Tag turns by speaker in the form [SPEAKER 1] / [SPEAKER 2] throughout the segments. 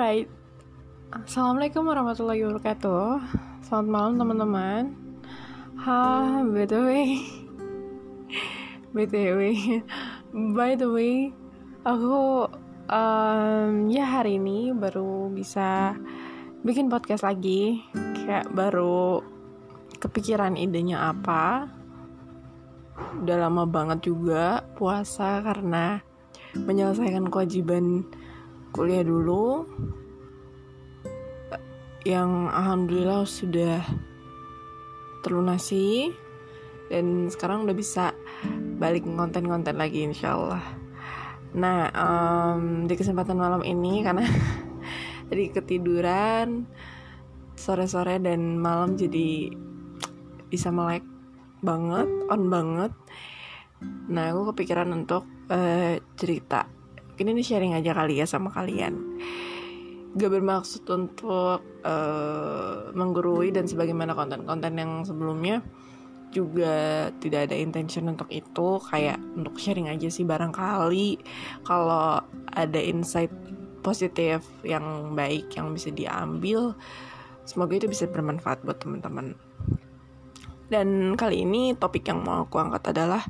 [SPEAKER 1] Alright, Assalamualaikum warahmatullahi wabarakatuh. Selamat malam teman-teman. Ha, by the way BTW By the way Aku um, Ya hari ini baru bisa Bikin podcast lagi. Kayak baru Kepikiran idenya apa. Udah lama banget juga Puasa karena Menyelesaikan kewajiban kuliah dulu. Yang alhamdulillah sudah terlunasi. Dan sekarang udah bisa balik konten-konten lagi insyaallah. Nah um, di kesempatan malam ini karena tadi ketiduran sore-sore dan malam jadi bisa melek banget on banget. Nah aku kepikiran untuk uh, cerita mungkin ini sharing aja kali ya sama kalian. Gak bermaksud untuk uh, menggurui dan sebagaimana konten-konten yang sebelumnya juga tidak ada intention untuk itu. Kayak untuk sharing aja sih barangkali. Kalau ada insight positif yang baik yang bisa diambil semoga itu bisa bermanfaat buat teman-teman. Dan kali ini topik yang mau aku angkat adalah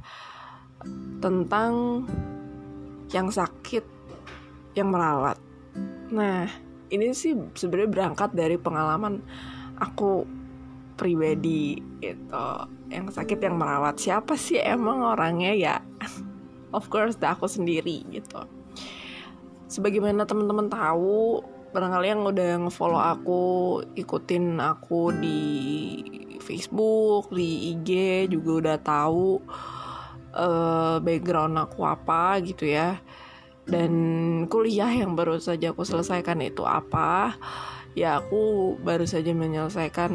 [SPEAKER 1] tentang yang sakit yang merawat. Nah, ini sih sebenarnya berangkat dari pengalaman aku pribadi itu yang sakit yang merawat siapa sih emang orangnya ya? Of course dah aku sendiri gitu. Sebagaimana teman-teman tahu barangkali yang udah ngefollow aku ikutin aku di Facebook di IG juga udah tahu uh, background aku apa gitu ya. Dan kuliah yang baru saja aku selesaikan itu apa? Ya aku baru saja menyelesaikan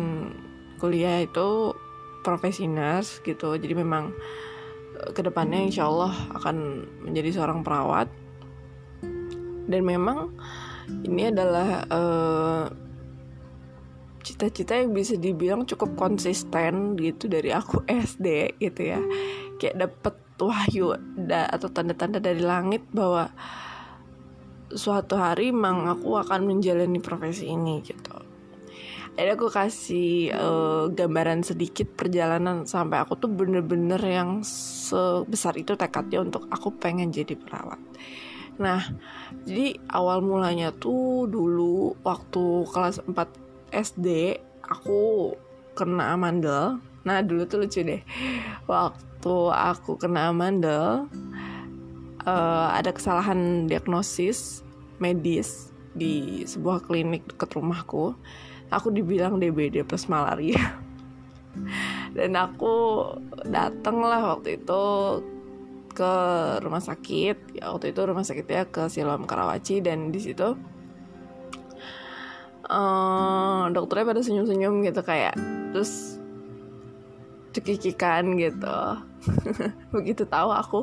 [SPEAKER 1] kuliah itu profesi nurse gitu. Jadi memang eh, ke depannya insya Allah akan menjadi seorang perawat. Dan memang ini adalah uh, cita-cita yang bisa dibilang cukup konsisten gitu dari aku SD gitu ya kayak dapet wahyu da, atau tanda-tanda dari langit bahwa suatu hari emang aku akan menjalani profesi ini gitu. Jadi aku kasih uh, gambaran sedikit perjalanan sampai aku tuh bener-bener yang sebesar itu tekadnya untuk aku pengen jadi perawat. Nah, jadi awal mulanya tuh dulu waktu kelas 4 SD aku kena amandel. Nah, dulu tuh lucu deh. Waktu waktu aku kena amandel uh, ada kesalahan diagnosis medis di sebuah klinik dekat rumahku. Aku dibilang DBD plus malaria. Dan aku dateng lah waktu itu ke rumah sakit. Ya waktu itu rumah sakitnya ke Siloam Karawaci dan di situ uh, dokternya pada senyum-senyum gitu kayak terus cekikikan gitu begitu tahu aku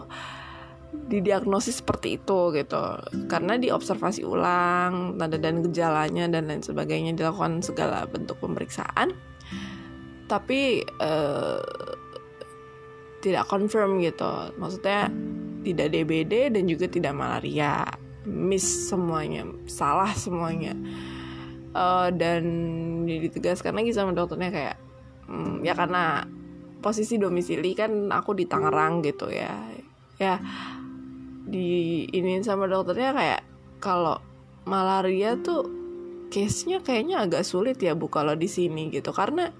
[SPEAKER 1] didiagnosis seperti itu gitu. Karena diobservasi ulang tanda dan gejalanya dan lain sebagainya dilakukan segala bentuk pemeriksaan. Tapi uh, tidak confirm gitu. Maksudnya tidak DBD dan juga tidak malaria. Miss semuanya salah semuanya. Uh, dan ditegaskan lagi sama dokternya kayak hmm, ya karena posisi domisili kan aku di Tangerang gitu ya. Ya di ini sama dokternya kayak kalau malaria tuh case-nya kayaknya agak sulit ya bu kalau di sini gitu. Karena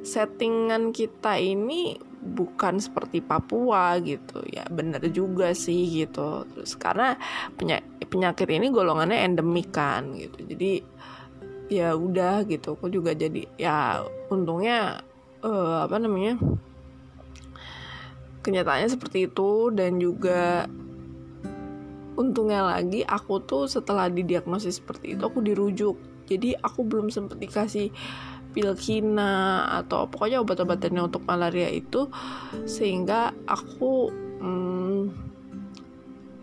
[SPEAKER 1] settingan kita ini bukan seperti Papua gitu. Ya bener juga sih gitu. Terus karena penyakit penyakit ini golongannya endemik kan gitu. Jadi ya udah gitu. Aku juga jadi ya untungnya uh, apa namanya? Kenyataannya seperti itu dan juga untungnya lagi aku tuh setelah didiagnosis seperti itu aku dirujuk. Jadi aku belum sempat dikasih pil kina atau pokoknya obat-obatannya untuk malaria itu sehingga aku hmm,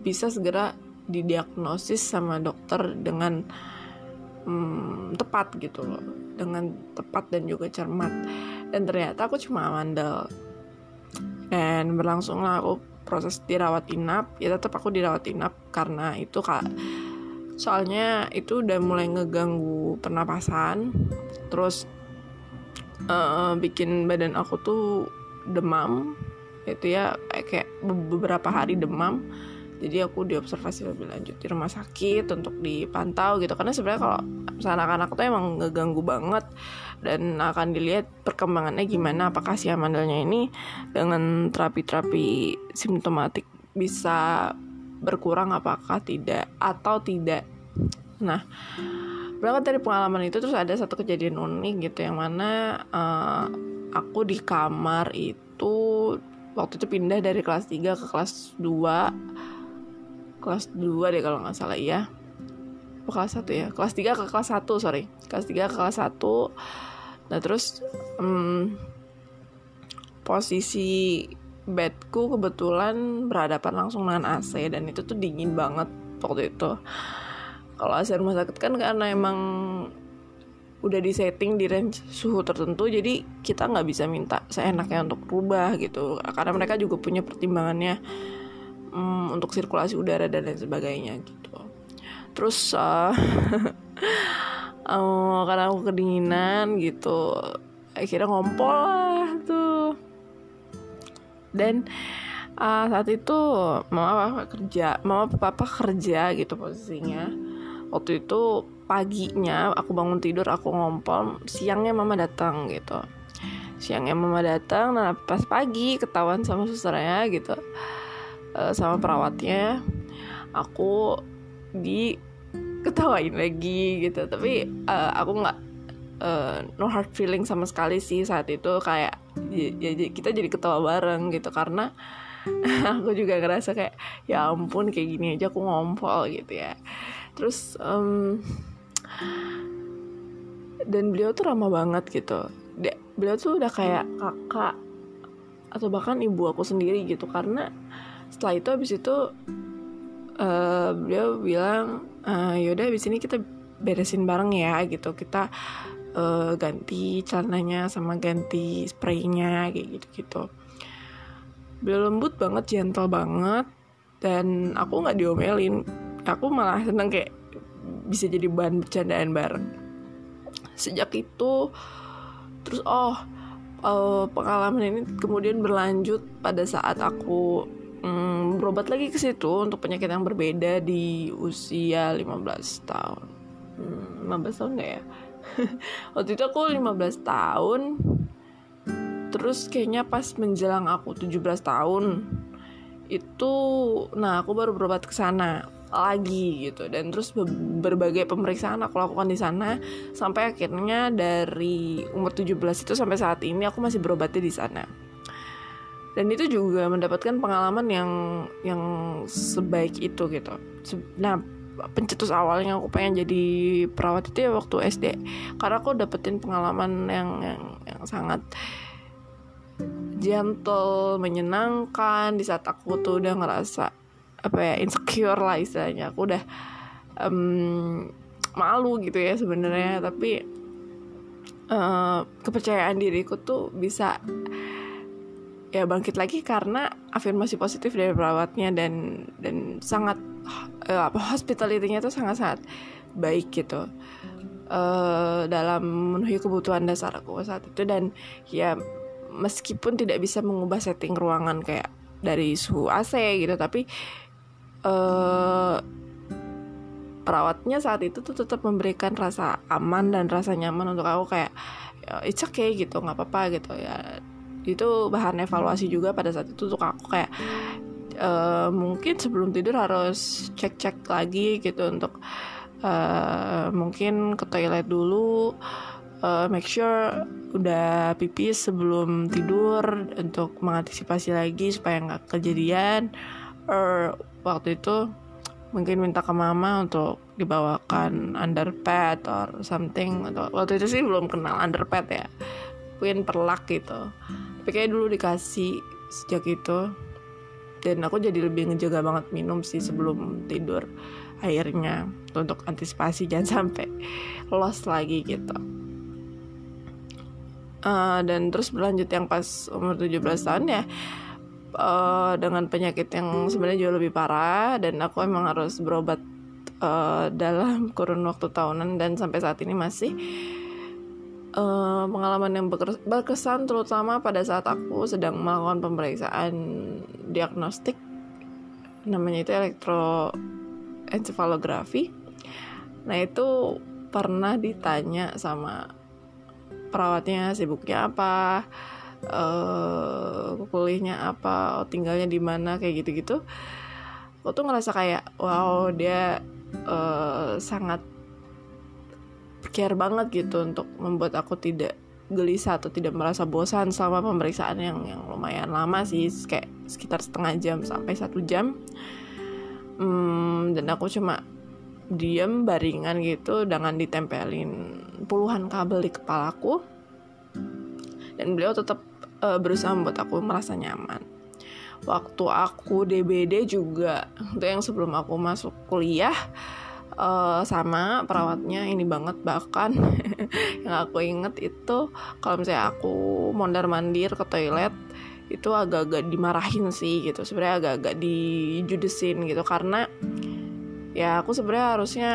[SPEAKER 1] bisa segera didiagnosis sama dokter dengan hmm, tepat gitu loh. Dengan tepat dan juga cermat dan ternyata aku cuma amandel dan berlangsunglah aku proses dirawat inap. Ya tetap aku dirawat inap karena itu kak. Soalnya itu udah mulai ngeganggu pernapasan. Terus uh, bikin badan aku tuh demam. Itu ya kayak beberapa hari demam jadi aku diobservasi lebih lanjut di rumah sakit untuk dipantau gitu. Karena sebenarnya kalau anak-anak tuh emang ngeganggu banget. Dan akan dilihat perkembangannya gimana. Apakah si amandelnya ini dengan terapi-terapi simptomatik bisa berkurang apakah tidak? Atau tidak? Nah berangkat dari pengalaman itu terus ada satu kejadian unik gitu yang mana uh, aku di kamar itu waktu itu pindah dari kelas 3 ke kelas 2 kelas 2 deh kalau nggak salah ya oh, kelas 1 ya? Kelas 3 ke kelas 1 sorry. Kelas 3 ke kelas 1 nah terus um, posisi bedku kebetulan berhadapan langsung dengan AC dan itu tuh dingin banget waktu itu. Kalau AC rumah sakit kan karena emang udah di setting di range suhu tertentu jadi kita nggak bisa minta seenaknya untuk berubah gitu. Karena mereka juga punya pertimbangannya um, untuk sirkulasi udara dan lain sebagainya gitu. Terus uh, um, karena aku kedinginan gitu akhirnya ngompol lah tuh dan uh, saat itu mama papa kerja mama papa kerja gitu posisinya. Waktu itu paginya aku bangun tidur aku ngompol siangnya mama datang gitu. Siangnya mama datang nah pas pagi ketahuan sama susternya gitu uh, sama perawatnya aku diketawain lagi gitu. Tapi uh, aku nggak uh, no hard feeling sama sekali sih saat itu. Kayak ya, ya kita jadi ketawa bareng gitu. Karena aku juga ngerasa kayak ya ampun kayak gini aja aku ngompol gitu ya. Terus um, dan beliau tuh ramah banget gitu. Beliau tuh udah kayak kakak atau bahkan ibu aku sendiri gitu. Karena setelah itu habis itu uh, bilang uh, yaudah habis ini kita beresin bareng ya gitu. Kita uh, ganti celananya sama ganti spraynya kayak gitu gitu beliau lembut banget gentle banget dan aku nggak diomelin. Aku malah seneng kayak bisa jadi bahan bercandaan bareng. Sejak itu terus oh uh, pengalaman ini kemudian berlanjut pada saat aku hmm, berobat lagi ke situ untuk penyakit yang berbeda di usia 15 tahun. Hmm, 15 tahun gak ya? Waktu itu aku 15 tahun. Terus kayaknya pas menjelang aku 17 tahun itu nah aku baru berobat ke sana lagi gitu. Dan terus berbagai pemeriksaan aku lakukan di sana sampai akhirnya dari umur 17 itu sampai saat ini aku masih berobatnya di sana dan itu juga mendapatkan pengalaman yang yang sebaik itu gitu. Nah pencetus awalnya aku pengen jadi perawat itu ya waktu SD karena aku dapetin pengalaman yang yang, yang sangat gentle menyenangkan. Di saat aku tuh udah ngerasa apa ya insecure lah istilahnya. Aku udah um, malu gitu ya sebenarnya. Tapi uh, kepercayaan diriku tuh bisa ya bangkit lagi karena afirmasi positif dari perawatnya dan dan sangat uh, apa hospitality-nya tuh sangat-sangat baik gitu. Uh, dalam memenuhi kebutuhan dasar aku saat itu dan ya meskipun tidak bisa mengubah setting ruangan kayak dari suhu AC gitu tapi uh, perawatnya saat itu tuh tetap memberikan rasa aman dan rasa nyaman untuk aku kayak it's okay gitu nggak apa-apa gitu ya itu bahan evaluasi juga pada saat itu tuh aku kayak uh, mungkin sebelum tidur harus cek-cek lagi gitu untuk uh, mungkin ke toilet dulu uh, make sure udah pipis sebelum tidur untuk mengantisipasi lagi supaya nggak kejadian. Or waktu itu mungkin minta ke mama untuk dibawakan underpad or something waktu itu sih belum kenal underpad ya mungkin perlak gitu tapi kayak dulu dikasih sejak itu. Dan aku jadi lebih ngejaga banget minum sih sebelum tidur airnya untuk antisipasi jangan sampai lost lagi gitu. Uh, dan terus berlanjut yang pas umur 17 tahun ya uh, dengan penyakit yang sebenarnya jauh lebih parah. Dan aku emang harus berobat uh, dalam kurun waktu tahunan. Dan sampai saat ini masih uh, pengalaman yang berkesan terutama pada saat aku sedang melakukan pemeriksaan diagnostik namanya itu elektroencephalografi. Nah itu pernah ditanya sama perawatnya sibuknya apa uh, kuliahnya apa tinggalnya di mana kayak gitu-gitu. Aku tuh ngerasa kayak wow dia uh, sangat care banget gitu untuk membuat aku tidak gelisah atau tidak merasa bosan selama pemeriksaan yang yang lumayan lama sih kayak sekitar setengah jam sampai satu jam. Hmm, dan aku cuma diem baringan gitu dengan ditempelin puluhan kabel di kepalaku dan beliau tetap uh, berusaha membuat aku merasa nyaman. Waktu aku DBD juga itu yang sebelum aku masuk kuliah uh, sama perawatnya ini banget. Bahkan yang aku inget itu kalau misalnya aku mondar mandir ke toilet itu agak-agak dimarahin sih gitu. Sebenarnya agak-agak dijudesin gitu. Karena ya aku sebenarnya harusnya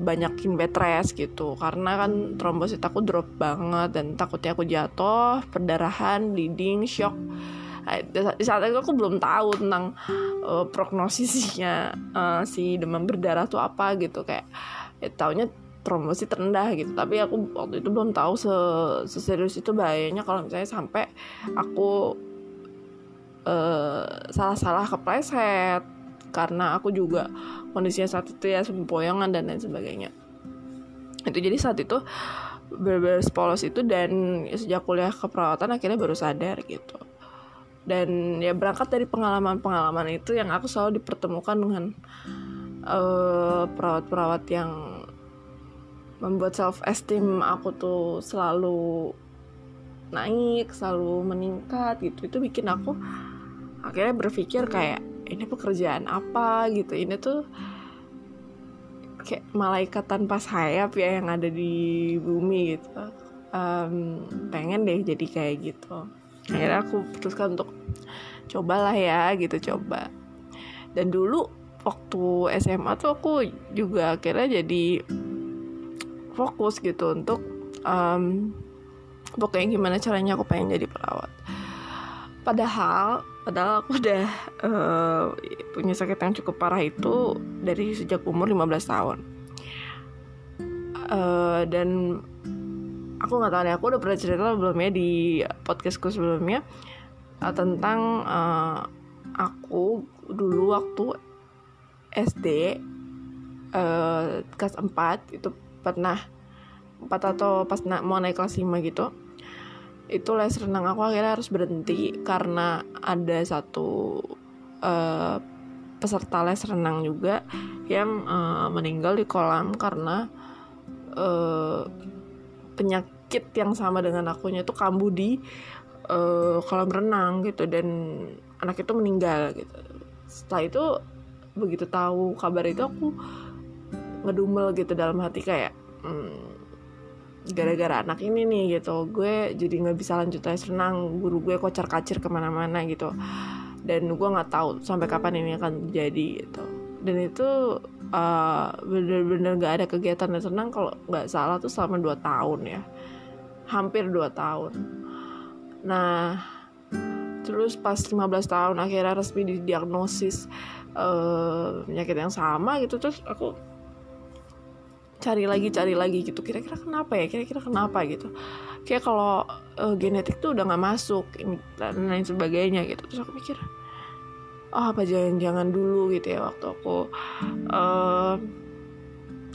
[SPEAKER 1] banyakin bed rest gitu. Karena kan trombosit aku drop banget dan takutnya aku jatuh perdarahan bleeding shock di saat itu aku belum tahu tentang uh, prognosisnya uh, si demam berdarah tuh apa gitu. Kayak ya taunya trombosit rendah gitu. Tapi aku waktu itu belum tahu se seserius itu bahayanya. Kalau misalnya sampai aku uh, salah-salah kepleset karena aku juga kondisinya saat itu ya sempoyongan dan lain sebagainya. Itu jadi saat itu bener polos itu dan sejak kuliah keperawatan akhirnya baru sadar gitu dan ya berangkat dari pengalaman-pengalaman itu yang aku selalu dipertemukan dengan uh, perawat-perawat yang membuat self esteem aku tuh selalu naik selalu meningkat gitu. Itu bikin aku akhirnya berpikir kayak ini pekerjaan apa? gitu. Ini tuh kayak malaikat tanpa sayap ya yang ada di bumi gitu. Um, pengen deh jadi kayak gitu akhirnya aku putuskan untuk cobalah ya gitu coba. Dan dulu waktu SMA tuh aku juga akhirnya jadi fokus gitu untuk um, pokoknya gimana caranya aku pengen jadi perawat. Padahal padahal aku udah uh, punya sakit yang cukup parah itu dari sejak umur 15 tahun. Uh, dan aku nggak tahu nih aku udah pernah cerita belum ya di podcastku sebelumnya uh, tentang uh, aku dulu waktu SD uh, kelas 4 itu pernah 4 atau pas na mau naik kelas 5 gitu itu les renang aku akhirnya harus berhenti karena ada satu uh, peserta les renang juga yang uh, meninggal di kolam karena uh, penyakit yang sama dengan akunya itu kambuh di uh, kolam renang gitu dan anak itu meninggal gitu. Setelah itu begitu tahu kabar itu aku ngedumel gitu dalam hati kayak hmm, gara-gara anak ini nih gitu gue jadi nggak bisa lanjut tes renang guru gue kocar kacir ke mana-mana gitu. Dan gue nggak tahu sampai kapan ini akan jadi gitu. Dan itu uh, bener-bener gak ada kegiatan tes renang kalau nggak salah tuh selama 2 tahun ya. Hampir 2 tahun. Nah terus pas 15 tahun akhirnya resmi didiagnosis uh, penyakit yang sama gitu terus aku cari lagi cari lagi gitu. Kira-kira kenapa ya? Kira-kira kenapa gitu? Kayak kalau uh, genetik tuh udah nggak masuk dan lain sebagainya gitu. Terus aku mikir oh apa jangan-jangan dulu gitu ya waktu aku uh,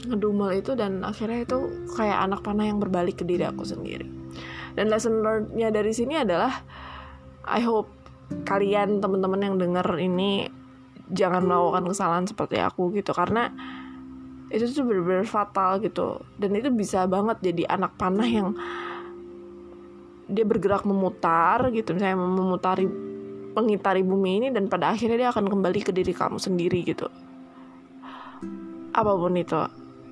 [SPEAKER 1] ngedumel itu dan akhirnya itu kayak anak panah yang berbalik ke diri aku sendiri. Dan lesson learnednya dari sini adalah I hope kalian teman-teman yang denger ini jangan melakukan kesalahan seperti aku gitu. Karena itu tuh bener-bener fatal gitu. Dan itu bisa banget jadi anak panah yang dia bergerak memutar gitu. Misalnya memutari mengitari bumi ini dan pada akhirnya dia akan kembali ke diri kamu sendiri gitu. Apa pun itu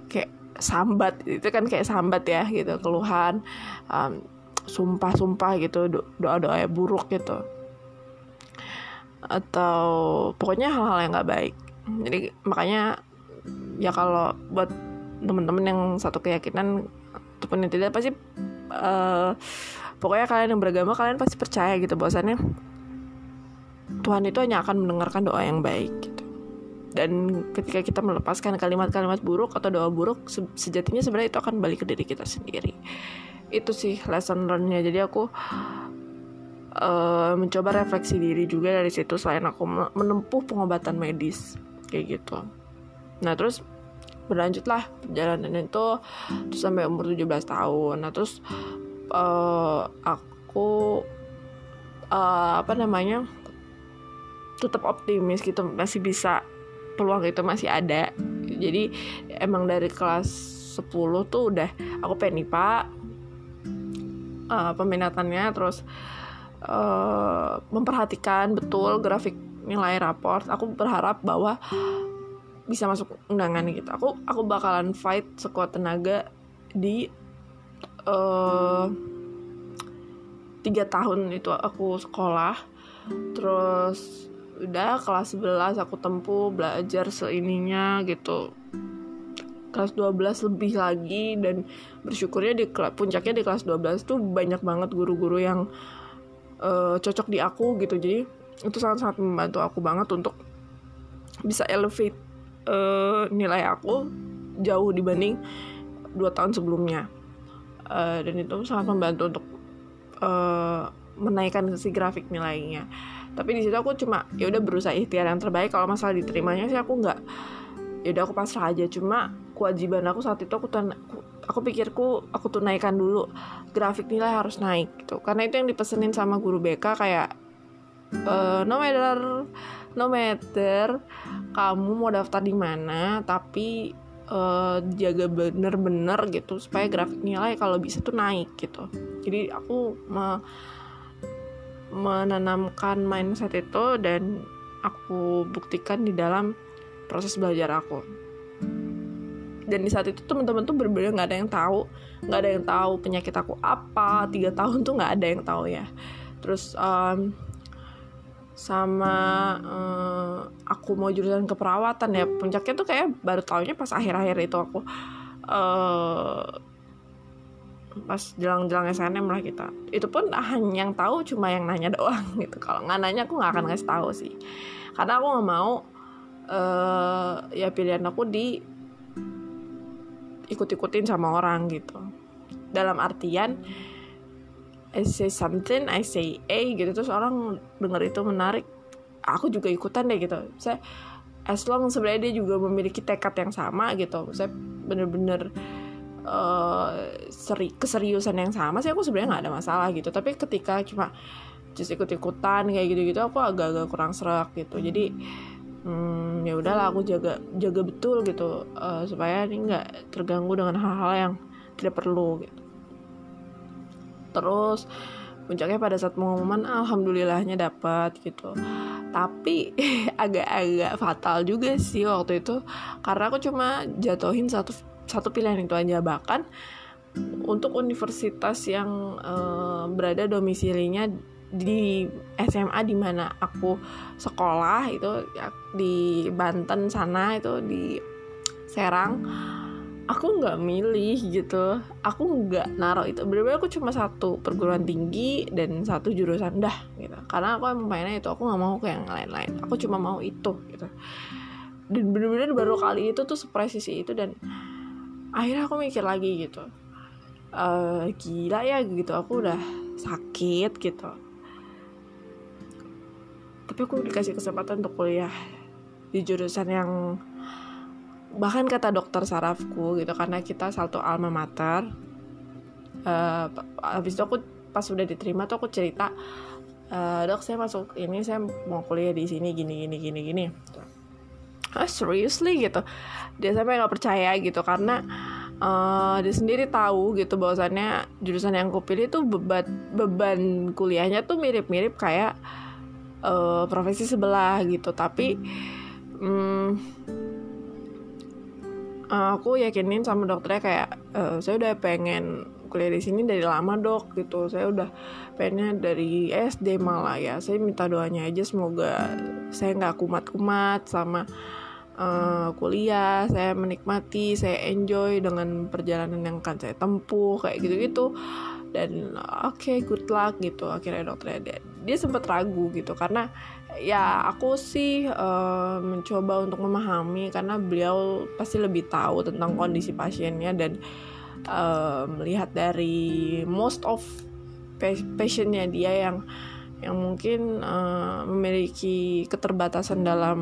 [SPEAKER 1] kayak sambat itu kan kayak sambat ya gitu. Keluhan um, sumpah-sumpah gitu doa-doa yang buruk gitu. Atau pokoknya hal-hal yang nggak baik. Jadi makanya ya kalau buat temen-temen yang satu keyakinan ataupun yang tidak pasti uh, pokoknya kalian yang beragama kalian pasti percaya gitu bahwasannya Tuhan itu hanya akan mendengarkan doa yang baik gitu. Dan ketika kita melepaskan kalimat-kalimat buruk atau doa buruk sejatinya sebenarnya itu akan balik ke diri kita sendiri. Itu sih lesson learnnya. Jadi aku uh, mencoba refleksi diri juga dari situ selain aku menempuh pengobatan medis kayak gitu. Nah terus berlanjutlah perjalanan itu terus sampai umur 17 tahun. Nah terus uh, aku uh, apa namanya tetap optimis gitu masih bisa peluang itu masih ada. Jadi emang dari kelas 10 tuh udah aku pengen IPA uh, peminatannya terus uh, memperhatikan betul grafik nilai raport. Aku berharap bahwa bisa masuk undangan gitu. Aku aku bakalan fight sekuat tenaga di uh, tiga tahun itu aku sekolah. Terus udah kelas 11 aku tempuh belajar seininya gitu. Kelas 12 lebih lagi dan bersyukurnya di puncaknya di kelas 12 tuh banyak banget guru-guru yang uh, cocok di aku gitu. Jadi itu sangat-sangat membantu aku banget untuk bisa elevate uh, nilai aku jauh dibanding dua tahun sebelumnya. Uh, dan itu sangat membantu untuk uh, menaikkan si grafik nilainya tapi di situ aku cuma ya udah berusaha ikhtiar yang terbaik. Kalau masalah diterimanya sih aku nggak ya udah aku pasrah aja. Cuma kewajiban aku saat itu aku tun aku, aku pikirku aku tunaikan dulu. Grafik nilai harus naik gitu. Karena itu yang dipesenin sama guru BK kayak uh, no matter no matter kamu mau daftar di mana tapi uh, jaga bener-bener gitu supaya grafik nilai kalau bisa tuh naik gitu. Jadi aku me menanamkan mindset itu dan aku buktikan di dalam proses belajar aku. Dan di saat itu teman-teman tuh berbeda nggak ada yang tahu nggak ada yang tahu penyakit aku apa tiga tahun tuh nggak ada yang tahu ya. Terus um, sama um, aku mau jurusan keperawatan ya puncaknya tuh kayak baru tahunya pas akhir-akhir itu aku uh, pas jelang-jelang SNM lah kita. Itu pun hanya yang tahu cuma yang nanya doang gitu. Kalau nggak nanya aku nggak akan ngasih tahu sih. Karena aku nggak mau uh, ya pilihan aku di ikut-ikutin sama orang gitu. Dalam artian I say something I say A gitu. Terus orang dengar itu menarik aku juga ikutan deh gitu. Saya as long sebenarnya dia juga memiliki tekad yang sama gitu. Saya bener-bener uh, seri keseriusan yang sama sih aku sebenarnya nggak ada masalah gitu. Tapi ketika cuma just ikut ikutan kayak gitu gitu aku agak-agak kurang serak gitu. Jadi hmm, ya udahlah aku jaga jaga betul gitu uh, supaya ini nggak terganggu dengan hal-hal yang tidak perlu gitu. Terus puncaknya pada saat pengumuman alhamdulillahnya dapat gitu. Tapi agak-agak fatal juga sih waktu itu. Karena aku cuma jatuhin satu satu pilihan itu aja. Bahkan untuk universitas yang uh, berada domisilinya di SMA di mana aku sekolah itu ya, di Banten sana itu di Serang aku nggak milih gitu. Aku nggak naruh itu. Bener-bener aku cuma satu perguruan tinggi dan satu jurusan dah gitu. Karena aku emang pengennya itu aku nggak mau ke yang lain-lain. Aku cuma mau itu gitu. Dan bener-bener baru kali itu tuh sepresisi itu dan akhirnya aku mikir lagi gitu uh, gila ya gitu. Aku udah sakit gitu. Tapi aku dikasih kesempatan untuk kuliah di jurusan yang bahkan kata dokter sarafku gitu karena kita satu alma mater. Uh, habis itu aku pas udah diterima tuh aku cerita uh, dok saya masuk ini saya mau kuliah di sini gini gini gini gini ah, seriously? gitu. Dia sampai nggak percaya gitu karena uh, dia sendiri tahu gitu bahwasannya jurusan yang aku pilih tuh beban beban kuliahnya tuh mirip-mirip kayak uh, profesi sebelah gitu. Tapi um, aku yakinin sama dokternya kayak uh, saya udah pengen kuliah di sini dari lama dok gitu. Saya udah pengennya dari SD malah ya. Saya minta doanya aja semoga saya nggak kumat-kumat sama uh, kuliah saya menikmati saya enjoy dengan perjalanan yang akan saya tempuh kayak gitu-gitu. Dan oke okay, good luck gitu akhirnya dokternya dia, dia sempat ragu gitu karena ya aku sih uh, mencoba untuk memahami karena beliau pasti lebih tahu tentang kondisi pasiennya dan uh, melihat dari most of patientnya dia yang yang mungkin uh, memiliki keterbatasan dalam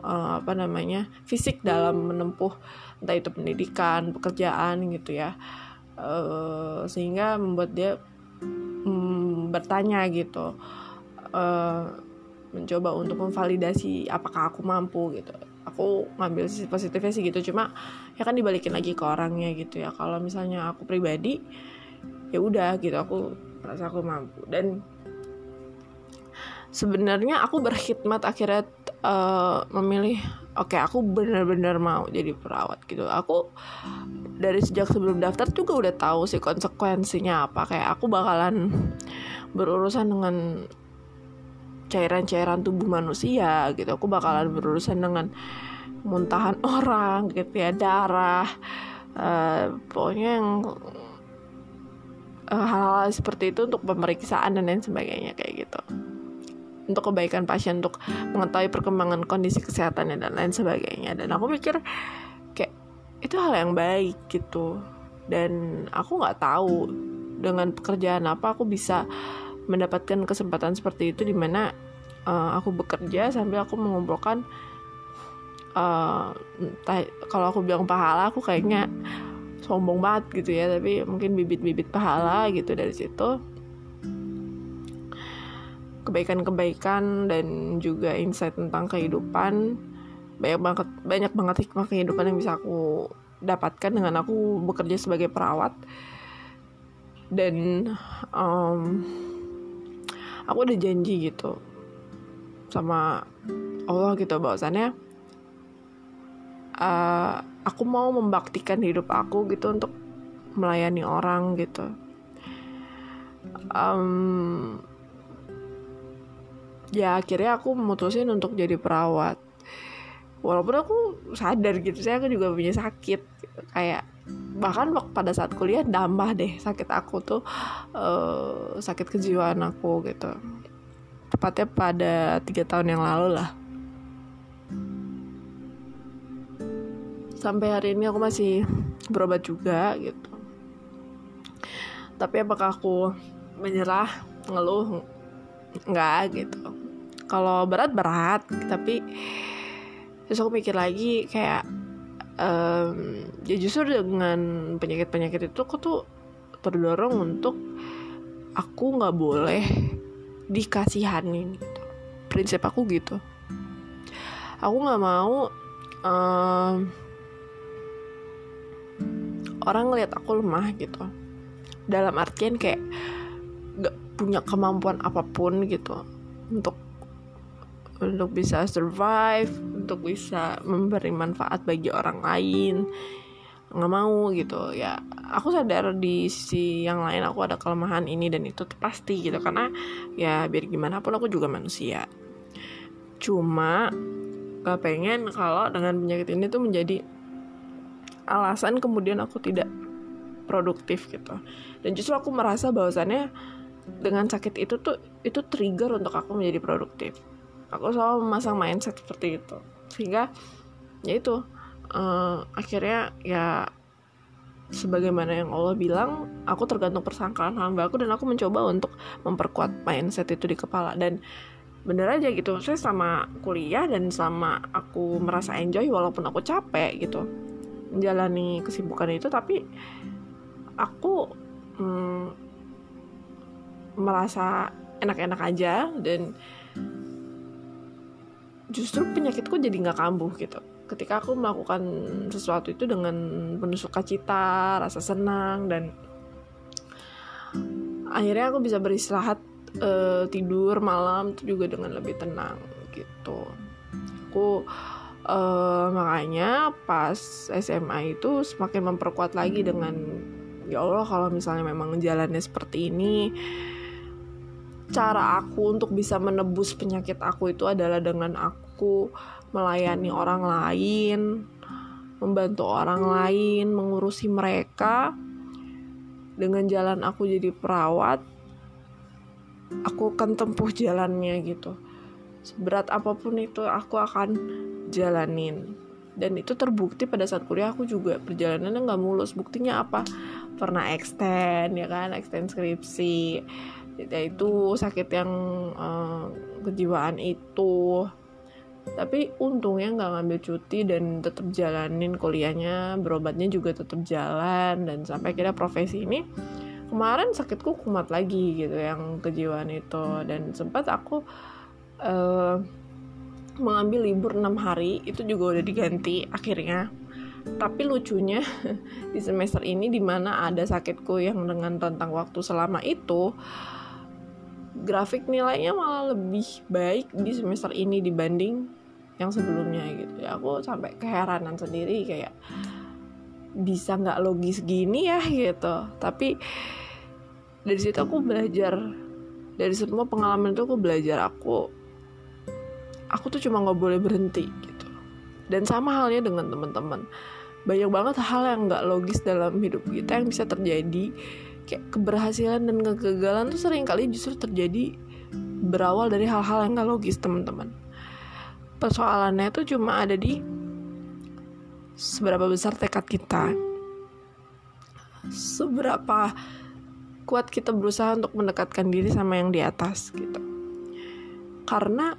[SPEAKER 1] uh, apa namanya fisik dalam menempuh entah itu pendidikan pekerjaan gitu ya. Uh, sehingga membuat dia um, bertanya gitu. Uh, mencoba untuk memvalidasi apakah aku mampu gitu. Aku ngambil sisi positifnya sih gitu cuma ya kan dibalikin lagi ke orangnya gitu ya. Kalau misalnya aku pribadi ya udah gitu aku merasa aku mampu. Dan sebenarnya aku berkhidmat akhirnya uh, memilih oke okay, aku benar-benar mau jadi perawat gitu. Aku dari sejak sebelum daftar juga udah tahu sih konsekuensinya apa. Kayak aku bakalan berurusan dengan cairan-cairan tubuh manusia gitu. Aku bakalan berurusan dengan muntahan orang gitu ya darah uh, pokoknya yang uh, hal-hal seperti itu untuk pemeriksaan dan lain sebagainya kayak gitu untuk kebaikan pasien untuk mengetahui perkembangan kondisi kesehatannya dan lain sebagainya. Dan aku mikir kayak itu hal yang baik gitu. Dan aku nggak tahu dengan pekerjaan apa aku bisa mendapatkan kesempatan seperti itu di mana uh, aku bekerja sambil aku mengumpulkan uh, kalau aku bilang pahala aku kayaknya sombong banget gitu ya. Tapi mungkin bibit-bibit pahala gitu dari situ kebaikan-kebaikan dan juga insight tentang kehidupan. Banyak banget banyak banget hikmah kehidupan yang bisa aku dapatkan dengan aku bekerja sebagai perawat. Dan um, aku udah janji gitu sama Allah gitu bahwasannya uh, aku mau membaktikan hidup aku gitu untuk melayani orang gitu. Um, ya akhirnya aku memutusin untuk jadi perawat. Walaupun aku sadar gitu saya aku juga punya sakit. Kayak bahkan pada saat kuliah nambah deh sakit aku tuh uh, sakit kejiwaan aku gitu. Tepatnya pada tiga tahun yang lalu lah. Sampai hari ini aku masih berobat juga gitu. Tapi apakah aku menyerah ngeluh? Nggak gitu kalau berat berat tapi terus aku mikir lagi kayak um, ya justru dengan penyakit penyakit itu aku tuh terdorong untuk aku nggak boleh dikasihanin gitu. Prinsip aku gitu. Aku nggak mau um, orang ngelihat aku lemah gitu. Dalam artian kayak gak punya kemampuan apa pun gitu untuk untuk bisa survive untuk bisa memberi manfaat bagi orang lain. Nggak mau gitu. Ya aku sadar di sisi yang lain aku ada kelemahan ini dan itu pasti gitu. Karena ya biar gimana pun aku juga manusia. Cuma gak pengen kalau dengan penyakit ini tuh menjadi alasan kemudian aku tidak produktif gitu. Dan justru aku merasa bahwasannya dengan sakit itu tuh itu trigger untuk aku menjadi produktif aku selalu memasang mindset seperti itu. Sehingga ya itu uh, akhirnya ya sebagaimana yang Allah bilang aku tergantung persangkaan hamba aku dan aku mencoba untuk memperkuat mindset itu di kepala. Dan bener aja gitu saya sama kuliah dan sama aku merasa enjoy walaupun aku capek gitu menjalani kesibukan itu tapi aku hmm, merasa enak-enak aja dan justru penyakitku jadi nggak kambuh gitu. Ketika aku melakukan sesuatu itu dengan penuh sukacita rasa senang dan akhirnya aku bisa beristirahat uh, tidur malam itu juga dengan lebih tenang gitu. Aku uh, makanya pas SMA itu semakin memperkuat lagi dengan ya Allah kalau misalnya memang jalannya seperti ini cara aku untuk bisa menebus penyakit aku itu adalah dengan aku melayani orang lain, membantu orang lain, mengurusi mereka. Dengan jalan aku jadi perawat, aku akan tempuh jalannya gitu. Seberat apa pun itu aku akan jalanin. Dan itu terbukti pada saat kuliah aku juga perjalanannya nggak mulus. Buktinya apa? Pernah extend ya kan, extend skripsi yaitu sakit yang uh, kejiwaan itu. Tapi untungnya nggak ngambil cuti dan tetap jalanin kuliahnya berobatnya juga tetap jalan. Dan sampai kira profesi ini kemarin sakitku kumat lagi gitu yang kejiwaan itu. Dan sempat aku uh, mengambil libur enam hari itu juga udah diganti akhirnya. Tapi lucunya di semester ini di mana ada sakitku yang dengan rentang waktu selama itu grafik nilainya malah lebih baik di semester ini dibanding yang sebelumnya gitu. Ya aku sampai keheranan sendiri kayak bisa nggak logis gini ya gitu. Tapi dari situ aku belajar dari semua pengalaman itu aku belajar aku aku tuh cuma nggak boleh berhenti gitu. Dan sama halnya dengan teman-teman. Banyak banget hal yang nggak logis dalam hidup kita yang bisa terjadi kayak keberhasilan dan kegagalan tuh sering kali justru terjadi berawal dari hal-hal yang gak logis teman-teman. Persoalannya tuh cuma ada di seberapa besar tekad kita. Seberapa kuat kita berusaha untuk mendekatkan diri sama yang di atas gitu. Karena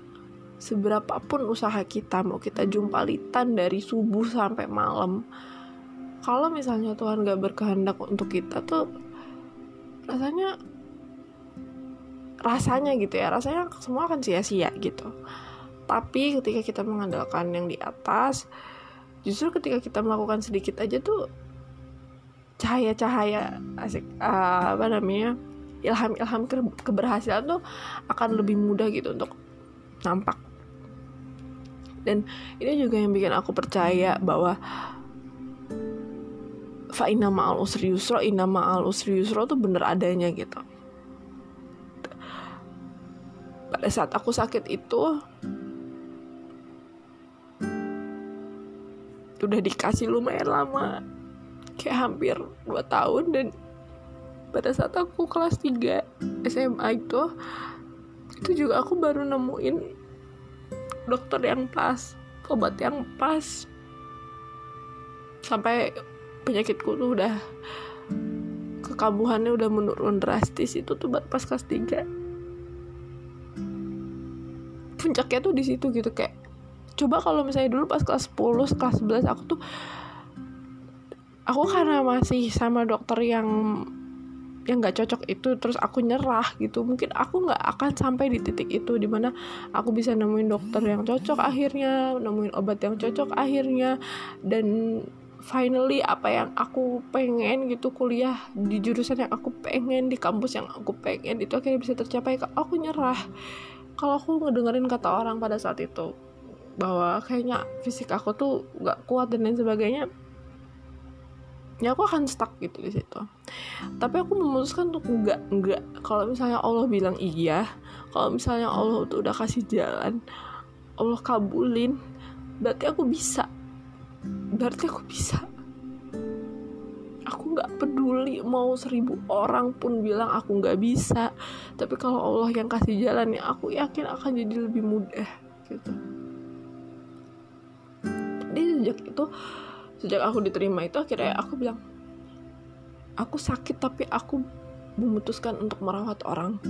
[SPEAKER 1] seberapapun usaha kita mau kita jumpalitan dari subuh sampai malam kalau misalnya Tuhan gak berkehendak untuk kita tuh rasanya rasanya gitu ya. Rasanya semua akan sia-sia gitu. Tapi ketika kita mengandalkan yang di atas justru ketika kita melakukan sedikit aja tuh cahaya-cahaya asik uh, apa namanya ilham-ilham ke keberhasilan tuh akan lebih mudah gitu untuk nampak. Dan ini juga yang bikin aku percaya bahwa fa inna ma'al usri yusra inna ma'al usri yusra tuh bener adanya gitu. Pada saat aku sakit itu udah dikasih lumayan lama kayak hampir 2 tahun dan pada saat aku kelas 3 SMA itu itu juga aku baru nemuin dokter yang pas obat yang pas. Sampai penyakitku tuh udah kekambuhannya udah menurun drastis itu tuh pas kelas 3 puncaknya tuh di situ gitu kayak coba kalau misalnya dulu pas kelas 10 kelas 11 aku tuh aku karena masih sama dokter yang yang nggak cocok itu terus aku nyerah gitu. Mungkin aku nggak akan sampai di titik itu di mana aku bisa nemuin dokter yang cocok akhirnya nemuin obat yang cocok akhirnya dan finally apa yang aku pengen gitu kuliah di jurusan yang aku pengen di kampus yang aku pengen itu akhirnya bisa tercapai. Aku nyerah. Kalau aku ngedengerin kata orang pada saat itu bahwa kayaknya fisik aku tuh gak kuat dan lain sebagainya ya aku akan stuck gitu di situ. Tapi aku memutuskan untuk enggak enggak kalau misalnya Allah bilang iya kalau misalnya Allah tuh udah kasih jalan Allah kabulin berarti aku bisa berarti aku bisa. Aku nggak peduli mau seribu orang pun bilang aku nggak bisa. Tapi kalau Allah yang kasih jalan ya aku yakin akan jadi lebih mudah gitu. Jadi sejak itu sejak aku diterima itu akhirnya aku bilang aku sakit tapi aku memutuskan untuk merawat orang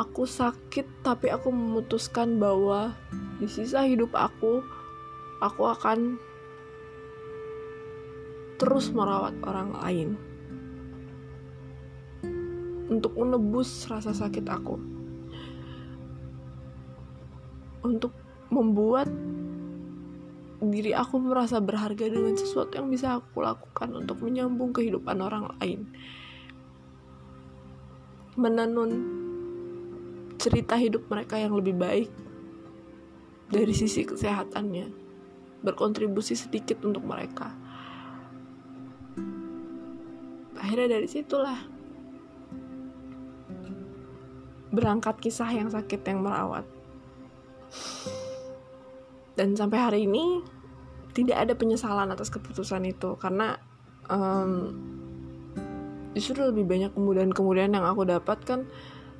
[SPEAKER 1] aku sakit tapi aku memutuskan bahwa di sisa hidup aku aku akan terus merawat orang lain. Untuk menebus rasa sakit aku. Untuk membuat diri aku merasa berharga dengan sesuatu yang bisa aku lakukan untuk menyambung kehidupan orang lain. Menenun cerita hidup mereka yang lebih baik dari sisi kesehatannya berkontribusi sedikit untuk mereka. Akhirnya dari situlah berangkat kisah yang sakit yang merawat. Dan sampai hari ini tidak ada penyesalan atas keputusan itu karena um, justru lebih banyak kemudian-kemudian yang aku dapatkan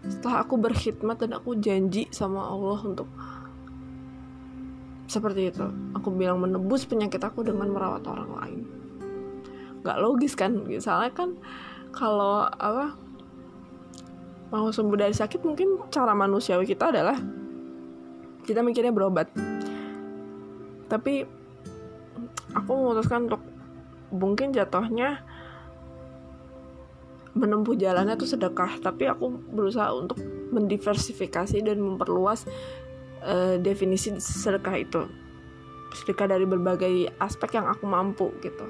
[SPEAKER 1] setelah aku berkhidmat dan aku janji sama Allah untuk seperti itu aku bilang menebus penyakit aku dengan merawat orang lain. Gak logis kan? Misalnya kan kalau apa mau sembuh dari sakit mungkin cara manusiawi kita adalah kita mikirnya berobat. Tapi aku memutuskan untuk mungkin jatuhnya menempuh jalannya tuh sedekah. Tapi aku berusaha untuk mendiversifikasi dan memperluas uh, definisi sedekah itu. Sedekah dari berbagai aspek yang aku mampu gitu.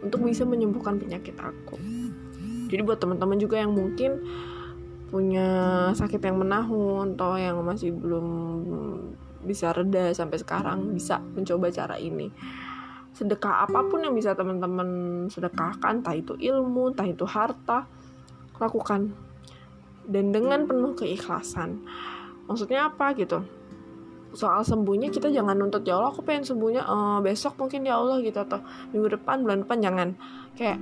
[SPEAKER 1] Untuk bisa menyembuhkan penyakit aku. Jadi buat teman-teman juga yang mungkin punya sakit yang menahun atau yang masih belum bisa reda sampai sekarang bisa mencoba cara ini sedekah apa pun yang bisa teman-teman sedekahkan entah itu ilmu entah itu harta lakukan. Dan dengan penuh keikhlasan. Maksudnya apa gitu? Soal sembuhnya kita jangan nuntut ya Allah aku pengen sembuhnya uh, besok mungkin ya Allah gitu atau minggu depan bulan depan jangan. Kayak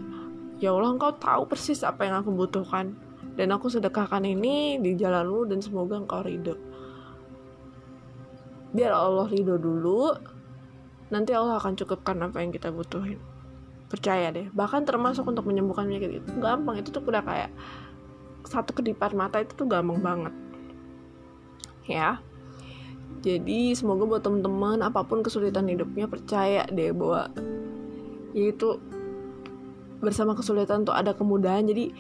[SPEAKER 1] ya Allah engkau tahu persis apa yang aku butuhkan. Dan aku sedekahkan ini di jalanmu dan semoga engkau ridho. Biar Allah ridho dulu nanti Allah akan cukupkan apa yang kita butuhin. Percaya deh. Bahkan termasuk untuk menyembuhkan penyakit itu. Gampang. Itu tuh udah kayak satu kedipan mata itu tuh gampang banget. Ya. Jadi semoga buat temen-temen apa pun kesulitan hidupnya percaya deh bahwa yaitu bersama kesulitan tuh ada kemudahan. Jadi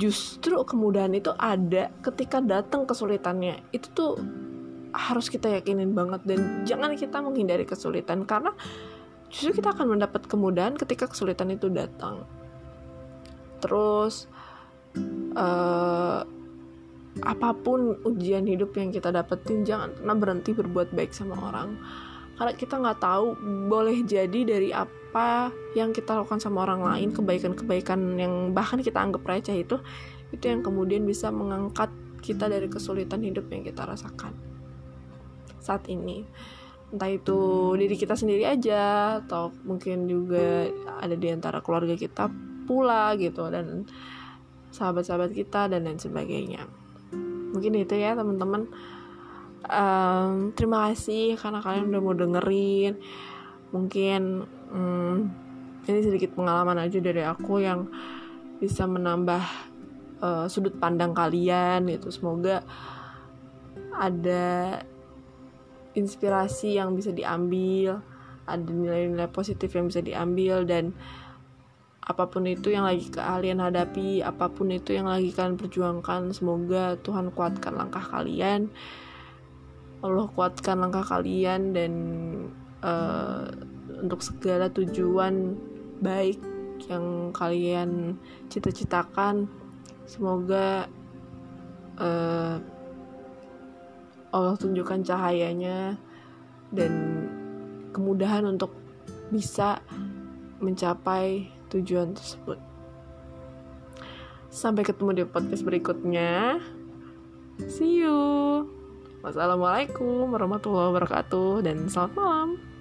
[SPEAKER 1] justru kemudahan itu ada ketika datang kesulitannya. Itu tuh harus kita yakinin banget dan jangan kita menghindari kesulitan karena justru kita akan mendapat kemudahan ketika kesulitan itu datang. Terus uh, apa pun ujian hidup yang kita dapetin jangan pernah berhenti berbuat baik sama orang. Karena kita nggak tahu boleh jadi dari apa yang kita lakukan sama orang lain kebaikan-kebaikan yang bahkan kita anggap receh itu itu yang kemudian bisa mengangkat kita dari kesulitan hidup yang kita rasakan saat ini. Entah itu diri kita sendiri aja atau mungkin juga ada di antara keluarga kita pula gitu dan sahabat-sahabat kita dan lain sebagainya. Mungkin itu ya teman-teman. Um, terima kasih karena kalian udah mau dengerin. Mungkin um, ini sedikit pengalaman aja dari aku yang bisa menambah uh, sudut pandang kalian gitu. Semoga ada inspirasi yang bisa diambil ada nilai-nilai positif yang bisa diambil dan apa pun itu yang lagi kalian hadapi apa pun itu yang lagi kalian perjuangkan semoga Tuhan kuatkan langkah kalian. Allah kuatkan langkah kalian dan uh, untuk segala tujuan baik yang kalian cita-citakan semoga uh, Allah tunjukkan cahayanya dan kemudahan untuk bisa mencapai tujuan tersebut. Sampai ketemu di podcast berikutnya. See you. Wassalamualaikum warahmatullahi wabarakatuh dan selamat malam.